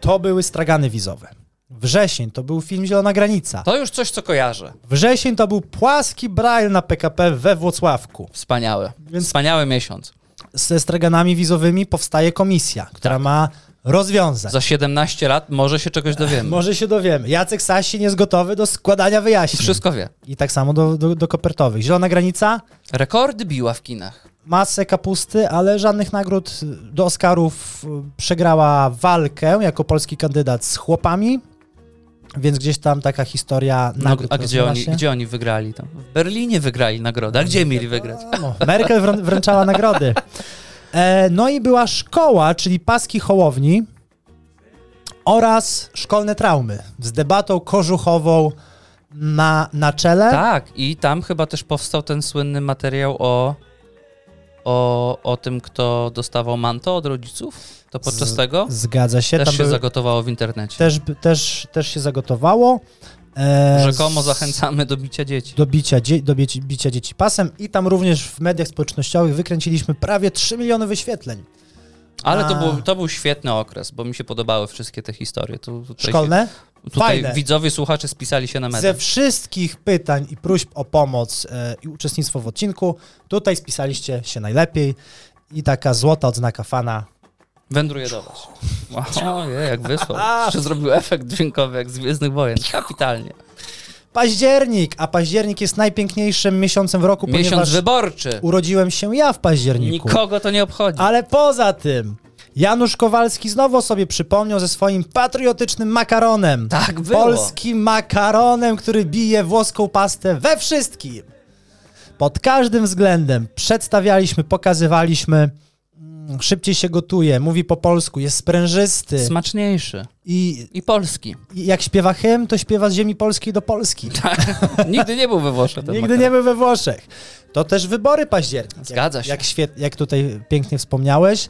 to były stragany wizowe. Wrzesień to był film Zielona Granica. To już coś, co kojarzę. Wrzesień to był płaski braille na PKP we Włocławku. Wspaniałe. Więc- Wspaniały miesiąc. Ze straganami wizowymi powstaje komisja, która ma rozwiązać. Za 17 lat może się czegoś dowiemy. Może się dowiemy. Jacek Sasin jest gotowy do składania wyjaśnień. Wszystko wie. I tak samo do, do, do kopertowych. Zielona Granica, Rekordy biła w kinach. masę kapusty, ale żadnych nagród do Oscarów. Przegrała walkę jako polski kandydat z chłopami, więc gdzieś tam taka historia No, a gdzie oni, się. gdzie oni wygrali? Tam? W Berlinie wygrali nagrodę. A gdzie mieli wygrać? No, Merkel wrę- wręczała nagrody. E, no i była szkoła, czyli paski Hołowni oraz szkolne traumy z debatą kożuchową na, na czele. Tak, i tam chyba też powstał ten słynny materiał o, o, o tym, kto dostawał manto od rodziców. To podczas Z- tego Zgadza się. też tam się były- zagotowało w internecie. też, też, też się zagotowało. E, Rzekomo zachęcamy do bicia dzieci. do bicia, dzie, do bici, bicia dzieci pasem i tam również w mediach społecznościowych wykręciliśmy prawie 3 miliony wyświetleń. Ale to A. był, to był świetny okres, bo mi się podobały wszystkie te historie. Tutaj Szkolne? Się, tutaj Fajne. widzowie, słuchacze spisali się na Ze mediach. wszystkich pytań i próśb o pomoc e, i uczestnictwo w odcinku, tutaj spisaliście się najlepiej i taka złota odznaka fana. Wędruje do was. Ojej, jak wysłał. Jeszcze zrobił efekt dźwiękowy jak z Gwiezdnych Wojen. Kapitalnie. Październik, a październik jest najpiękniejszym miesiącem w roku, Miesiąc ponieważ wyborczy. urodziłem się ja w październiku. Nikogo to nie obchodzi. Ale poza tym, Janusz Kowalski znowu sobie przypomniał ze swoim patriotycznym makaronem. Tak było. Polskim makaronem, który bije włoską pastę we wszystkim. Pod każdym względem przedstawialiśmy, pokazywaliśmy. mm, szybciej się gotuje, mówi po polsku, jest sprężysty Smaczniejszy. i, I polski. i jak śpiewa hymn, to śpiewa z ziemi polskiej do Polski. Nigdy nie był we Włoszech. Nigdy makaron. nie był we Włoszech. To też wybory październik. Zgadza jak, się. Jak, świet, jak tutaj pięknie wspomniałeś.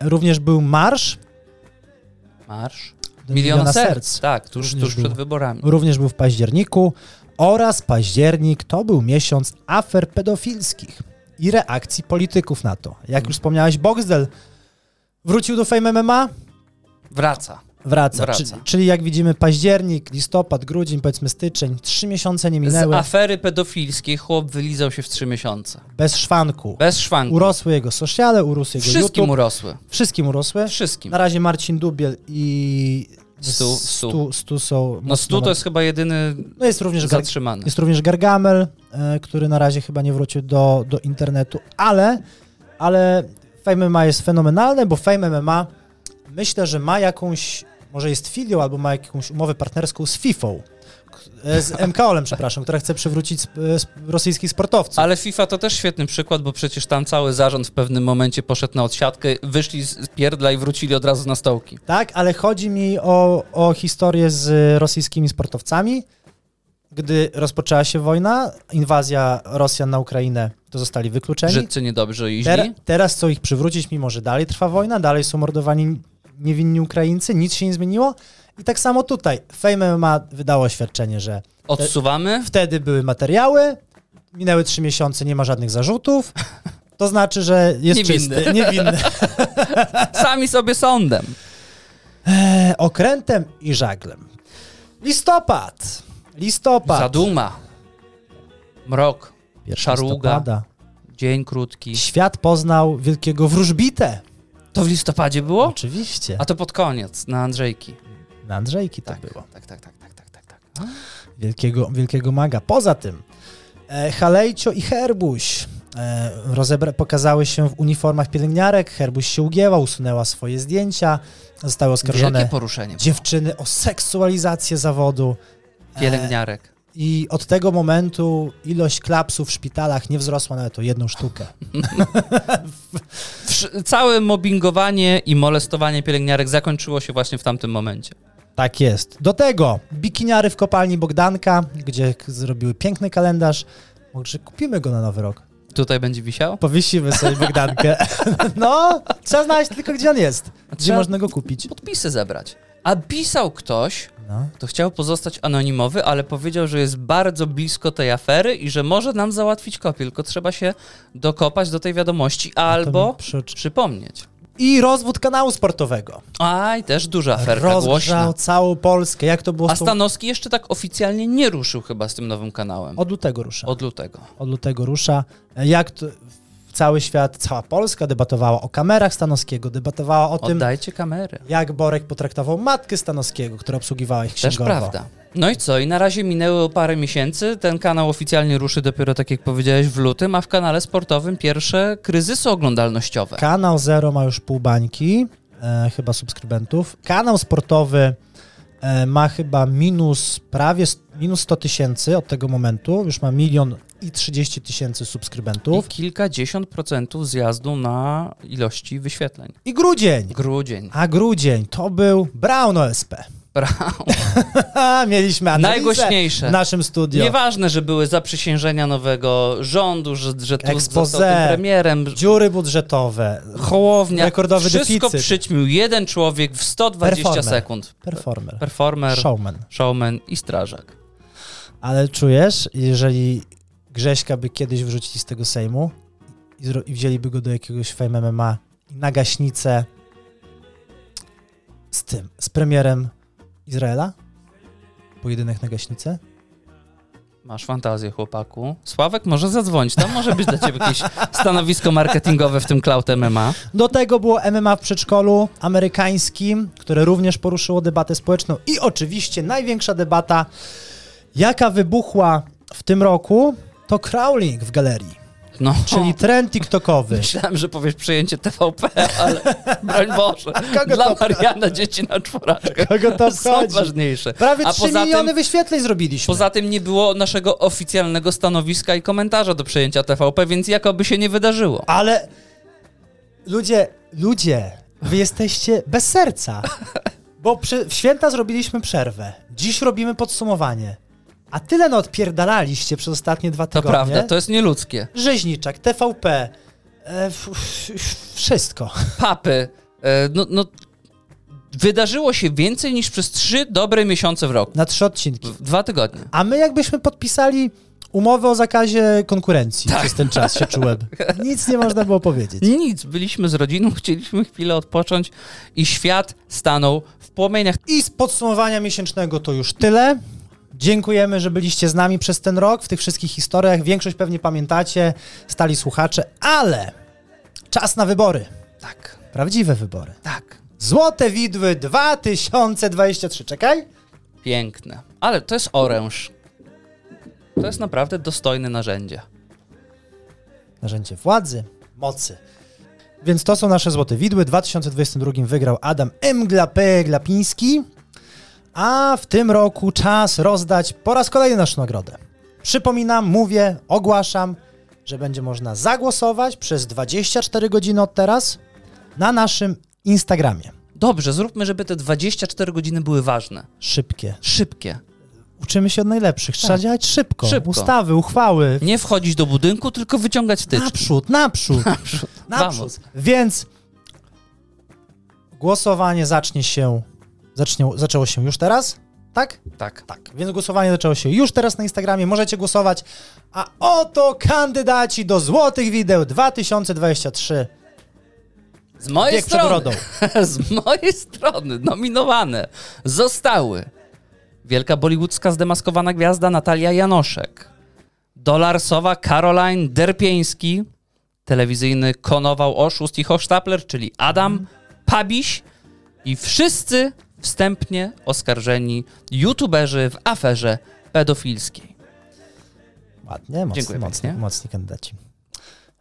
Również był marsz. Marsz. do Miliona, serc. Tak, tuż, tuż przed był. wyborami. Również był w październiku. Oraz październik to był miesiąc afer pedofilskich i reakcji polityków na to. Jak już wspomniałeś, Boxdel wrócił do Fame MMA? Wraca. Wraca. Wraca. Czyli, czyli jak widzimy październik, listopad, grudzień, powiedzmy styczeń, trzy miesiące nie Z minęły afery pedofilskiej chłop wylizał się w trzy miesiące. bez szwanku. Bez szwanku. Urosły jego sociale, urósł jego Wszystkim YouTube. urosły. Wszystkim urosły. Wszystkim. Na razie Marcin Dubiel i Stu- Stu, Stu. Stu są No Stu to jest chyba jedyny no jest również, zatrzymany. jest również Gargamel, e, który na razie chyba nie wrócił do, do internetu, ale, ale Fame MMA jest fenomenalne, bo Fame MMA myślę, że ma jakąś, może jest filią albo ma jakąś umowę partnerską z FIFA, z MKOL-em, przepraszam, która chce przywrócić sp- rosyjskich sportowców. Ale FIFA to też świetny przykład, bo przecież tam cały zarząd w pewnym momencie poszedł na odsiadkę, wyszli z pierdla i wrócili od razu na stołki. Tak, ale chodzi mi o, o historię z rosyjskimi sportowcami. Gdy rozpoczęła się wojna, inwazja Rosjan na Ukrainę, to zostali wykluczeni. Brzydcy niedobrze i Ter, teraz chcą ich przywrócić, mimo że dalej trwa wojna, dalej są mordowani niewinni Ukraińcy, nic się nie zmieniło. I tak samo tutaj. Fame MMA wydało oświadczenie, że Odsuwamy. wtedy były materiały, minęły trzy miesiące, nie ma żadnych zarzutów. To znaczy, że jest Niewinny. czysty, niewinny. Sami sobie sądem. E, okrętem i żaglem. Listopad. Listopad. Zaduma. Mrok. Pierwsza szaruga. listopada. Dzień krótki. Świat poznał wielkiego wróżbitę. To w listopadzie było? Oczywiście. A to pod koniec, na Andrzejki. Na Andrzejki to Tak, było. tak, tak, tak, tak, tak, tak, tak. Wielkiego, wielkiego maga. Poza tym e, Halejcio i Herbuś e, rozebra- pokazały się w uniformach pielęgniarek. Herbuś się ugięła, usunęła swoje zdjęcia. Zostały oskarżone dziewczyny o seksualizację zawodu. E, Pielęgniarek. I od tego momentu ilość klapsów w szpitalach nie wzrosła nawet o jedną sztukę. Całe mobbingowanie i molestowanie pielęgniarek zakończyło się właśnie w tamtym momencie. Tak jest. Do tego bikiniary w kopalni Bogdanka, gdzie zrobiły piękny kalendarz. Może kupimy go na nowy rok. Tutaj będzie wisiał? Powiesimy sobie Bogdankę. No, trzeba znaleźć tylko, gdzie on jest. Gdzie można go kupić. Podpisy zebrać. A pisał ktoś, No. to chciał pozostać anonimowy, ale powiedział, że jest bardzo blisko tej afery i że może nam załatwić kopię, tylko trzeba się dokopać do tej wiadomości albo przyczy- przypomnieć. I rozwód kanału sportowego. Aj, też duża aferka Rozgrzał głośna. całą Polskę. Jak to było A z tą... Stanowski jeszcze tak oficjalnie nie ruszył chyba z tym nowym kanałem. Od lutego rusza. Od lutego. Od lutego rusza. Jak to... Cały świat, cała Polska debatowała o kamerach Stanowskiego, debatowała o tym, Oddajcie kamery. jak Borek potraktował matkę Stanowskiego, która obsługiwała ich Też księgowo. prawda. No i co? I na razie minęło parę miesięcy. Ten kanał oficjalnie ruszy dopiero, tak jak powiedziałeś, w lutym, a w kanale sportowym pierwsze kryzysy oglądalnościowe. Kanał Zero ma już pół bańki, e, chyba subskrybentów. Kanał sportowy e, ma chyba minus prawie s- minus 100 tysięcy od tego momentu. Już ma milion i 30 tysięcy I subskrybentów. kilkadziesiąt procentów zjazdu na ilości wyświetleń. I grudzień. Grudzień. A grudzień to był Brown OSP. Mieliśmy analizę Najgłośniejsze. w naszym studio. Nieważne, że były zaprzysiężenia nowego rządu, że, że został tym premierem, Dziury budżetowe. Hołownia. Rekordowy Wszystko deficyt. przyćmił jeden człowiek w 120 Performer. sekund. Performer. Performer, Showman. showman i strażak. Ale czujesz, jeżeli Grześka by kiedyś wrzucili z tego Sejmu i, i wzięliby go do jakiegoś Fame MMA na gaśnicę z tym, z premierem Izraela? Pojedynek na gaśnicę? Masz fantazję, chłopaku. Sławek może zadzwonić. Tam może być dla ciebie jakieś stanowisko marketingowe w tym Cloud MMA. Do tego było MMA w przedszkolu amerykańskim, które również poruszyło debatę społeczną i oczywiście największa debata, jaka wybuchła w tym roku, to crawling w galerii, No, czyli trend tiktokowy. myślałem, że powiesz przejęcie TVP, ale broń Boże. Kogo Dla Mariana dzieci na czworaczkę. Kogo to Są ważniejsze. Prawie A 3 poza miliony tym- wyświetleń zrobiliśmy. Poza tym nie było naszego oficjalnego stanowiska i komentarza do przejęcia TVP, więc jakoby się nie wydarzyło. Ale Ludzie, ludzie, wy jesteście bez serca. Bo przy, w święta zrobiliśmy przerwę. Dziś robimy podsumowanie. A tyle no odpierdalaliście przez ostatnie dwa To tygodnie. prawda, to jest nieludzkie. Rzeźniczak, TVP, e, wszystko. Papy, e, no, no, wydarzyło się więcej niż przez trzy dobre miesiące w roku. Na trzy odcinki. W dwa tygodnie. A my jakbyśmy podpisali umowę o zakazie konkurencji Tak. przez ten czas się czułem. Nic nie można było powiedzieć. Nic, byliśmy z rodziną, chcieliśmy chwilę odpocząć i świat stanął w płomieniach. I z podsumowania miesięcznego to już tyle. Dziękujemy, że byliście z nami przez ten rok w tych wszystkich historiach. Większość pewnie pamiętacie, stali słuchacze, ale czas na wybory. Tak, Prawdziwe wybory. tak. Złote Widły 2023. Czekaj. Piękne. Ale to jest oręż. To jest naprawdę dostojne narzędzie. Narzędzie władzy, mocy. Więc to są nasze Złote Widły. W 2022 wygrał Adam Mglapy Glapiński. A w tym roku czas rozdać po raz kolejny naszą nagrodę. Przypominam, mówię, ogłaszam, że będzie można zagłosować przez 24 godziny od teraz na naszym Instagramie. Dobrze, zróbmy, żeby te 24 godziny były ważne. Szybkie. Szybkie. Uczymy się od najlepszych. Trzeba Tak. działać szybko. Szybko. Ustawy, uchwały. Nie wchodzić do budynku, tylko wyciągać wtyczki. Naprzód, naprzód. Naprzód. Naprzód. Więc głosowanie zacznie się, zacznie, zaczęło się już teraz, tak? Tak. Tak. Więc głosowanie zaczęło się już teraz na Instagramie, możecie głosować. A oto kandydaci do Złotych Wideł 2023. Z mojej przed strony, z mojej strony nominowane zostały wielka bollywoodzka zdemaskowana gwiazda Natalia Janoszek, dolarsowa Caroline Derpieński, telewizyjny konował oszust i hochsztapler, czyli Adam Pabiś i wszyscy wstępnie oskarżeni youtuberzy w aferze pedofilskiej. Ładnie, mocni, Dziękuję mocni, pięknie. mocni kandydaci.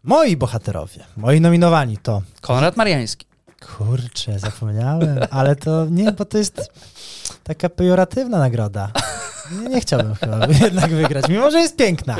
Moi bohaterowie, moi nominowani to Konrad Mariański. Kurczę, zapomniałem, ale to nie, bo to jest taka pejoratywna nagroda. Nie, nie chciałbym chyba jednak wygrać, mimo że jest piękna.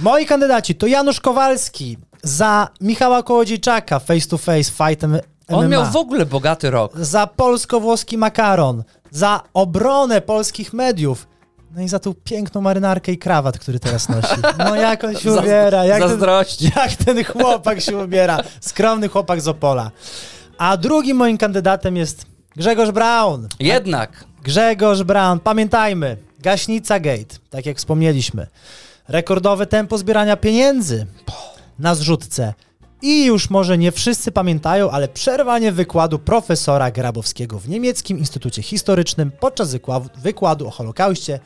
Moi kandydaci to Janusz Kowalski za Michała Kołodziejczaka Face to Face Fight MMA. On miał w ogóle bogaty rok. Za polsko-włoski makaron, za obronę polskich mediów. No i za tą piękną marynarkę i krawat, który teraz nosi. No jak on się ubiera, jak ten, jak ten chłopak się ubiera. Skromny chłopak z Opola. A drugim moim kandydatem jest Grzegorz Braun. Jednak Grzegorz Braun, pamiętajmy, Gaśnica Gate, tak jak wspomnieliśmy. Rekordowe tempo zbierania pieniędzy na zrzutce. I już może nie wszyscy pamiętają, ale przerwanie wykładu profesora Grabowskiego w niemieckim Instytucie Historycznym podczas wykła- wykładu o Holokauście,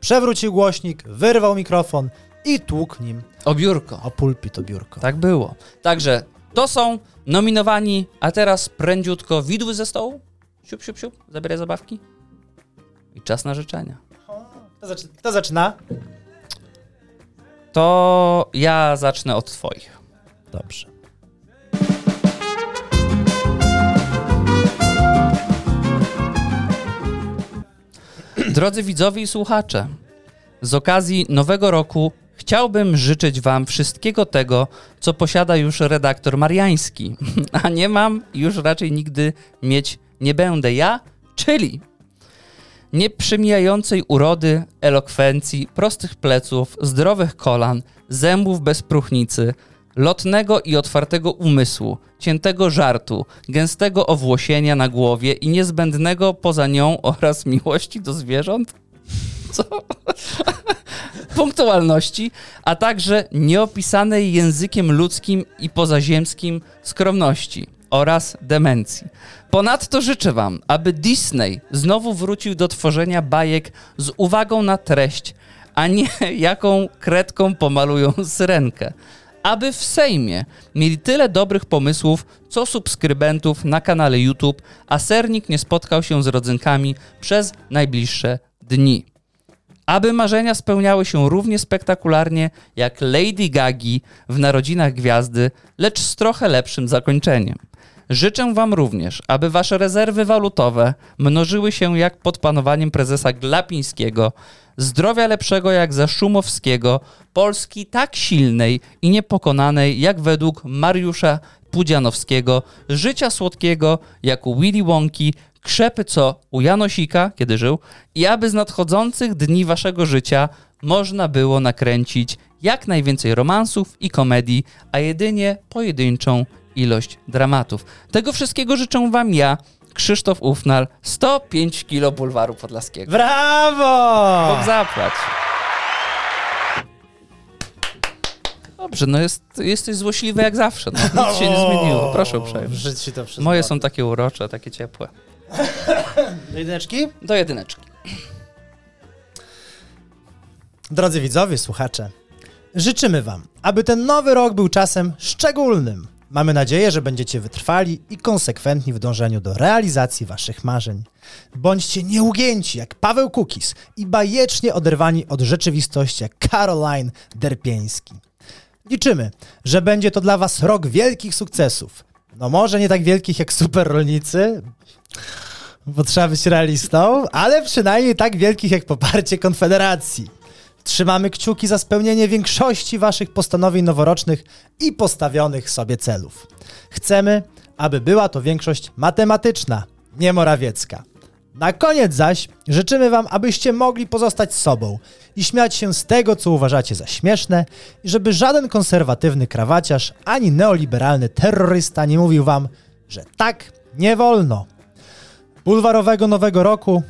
przewrócił głośnik, wyrwał mikrofon i tłukł nim o biurko. o pulpit, o biurko. Tak było. Także to są nominowani, a teraz prędziutko widły ze stołu. Siup, siup, siup, zabieraj zabawki. I czas na życzenia. Kto, zaczy- kto zaczyna? To ja zacznę od twoich. Dobrze. Drodzy widzowie i słuchacze, z okazji nowego roku chciałbym życzyć wam wszystkiego tego, co posiada już redaktor Mariański, a nie mam już raczej nigdy mieć nie będę ja, czyli nieprzemijającej urody, elokwencji, prostych pleców, zdrowych kolan, zębów bez próchnicy, lotnego i otwartego umysłu, ciętego żartu, gęstego owłosienia na głowie i niezbędnego poza nią oraz miłości do zwierząt? Co? Punktualności, a także nieopisanej językiem ludzkim i pozaziemskim skromności oraz demencji. Ponadto życzę Wam, aby Disney znowu wrócił do tworzenia bajek z uwagą na treść, a nie jaką kredką pomalują syrenkę. Aby w Sejmie mieli tyle dobrych pomysłów, co subskrybentów na kanale YouTube, a sernik nie spotkał się z rodzynkami przez najbliższe dni aby marzenia spełniały się równie spektakularnie jak Lady Gagi w Narodzinach Gwiazdy, lecz z trochę lepszym zakończeniem. Życzę Wam również, aby Wasze rezerwy walutowe mnożyły się jak pod panowaniem prezesa Glapińskiego, zdrowia lepszego jak za Szumowskiego, Polski tak silnej i niepokonanej jak według Mariusza Pudzianowskiego, życia słodkiego jak u Willy Wonki, krzepy co u Janosika, kiedy żył, i aby z nadchodzących dni waszego życia można było nakręcić jak najwięcej romansów i komedii, a jedynie pojedynczą ilość dramatów. Tego wszystkiego życzę wam ja, Krzysztof Ufnal, 105 kilo bulwaru podlaskiego. Brawo! Bóg zapłać. Dobrze, no jest, jesteś złośliwy jak zawsze. No, nic się nie zmieniło. Proszę uprzejmie. W życiu to wszystko. Moje są takie urocze, takie ciepłe. Do jedyneczki? Do jedyneczki. Drodzy widzowie, słuchacze, życzymy Wam, aby ten nowy rok był czasem szczególnym. Mamy nadzieję, że będziecie wytrwali i konsekwentni w dążeniu do realizacji Waszych marzeń. Bądźcie nieugięci jak Paweł Kukis i bajecznie oderwani od rzeczywistości jak Caroline Derpieński. Liczymy, że będzie to dla Was rok wielkich sukcesów. No może nie tak wielkich jak super rolnicy, bo trzeba być realistą, ale przynajmniej tak wielkich jak poparcie Konfederacji. Trzymamy kciuki za spełnienie większości Waszych postanowień noworocznych i postawionych sobie celów. Chcemy, aby była to większość matematyczna, nie morawiecka. Na koniec zaś życzymy Wam, abyście mogli pozostać sobą i śmiać się z tego, co uważacie za śmieszne, i żeby żaden konserwatywny krawaciarz ani neoliberalny terrorysta nie mówił Wam, że tak nie wolno. Bulwarowego Nowego Roku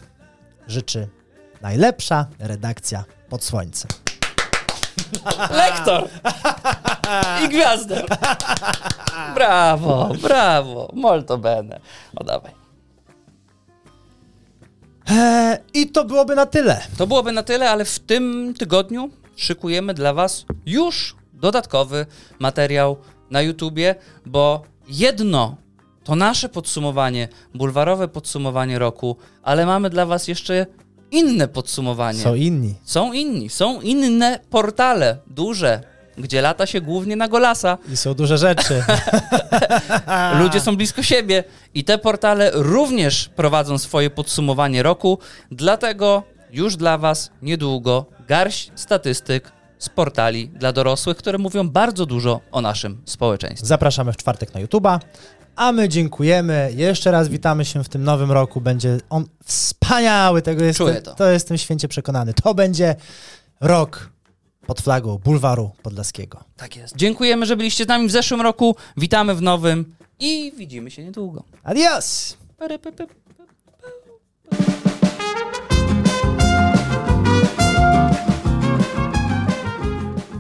życzy najlepsza redakcja pod słońcem. Lektor! I gwiazdor! Brawo, brawo, molto bene. O, dawaj. Eee, I to byłoby na tyle. To byłoby na tyle, ale w tym tygodniu szykujemy dla Was już dodatkowy materiał na YouTubie, bo jedno to nasze podsumowanie, bulwarowe podsumowanie roku, ale mamy dla Was jeszcze inne podsumowanie. Są inni. Są inni, są inne portale, duże, gdzie lata się głównie na golasa. I są duże rzeczy. Ludzie są blisko siebie i te portale również prowadzą swoje podsumowanie roku, dlatego już dla Was niedługo garść statystyk z portali dla dorosłych, które mówią bardzo dużo o naszym społeczeństwie. Zapraszamy w czwartek na YouTuba. A my dziękujemy. Jeszcze raz witamy się w tym nowym roku. Będzie on wspaniały. Tego jestem, Czuję to. to jestem święcie przekonany. To będzie rok pod flagą bulwaru podlaskiego. Tak jest. Dziękujemy, że byliście z nami w zeszłym roku. Witamy w nowym i widzimy się niedługo. Adios!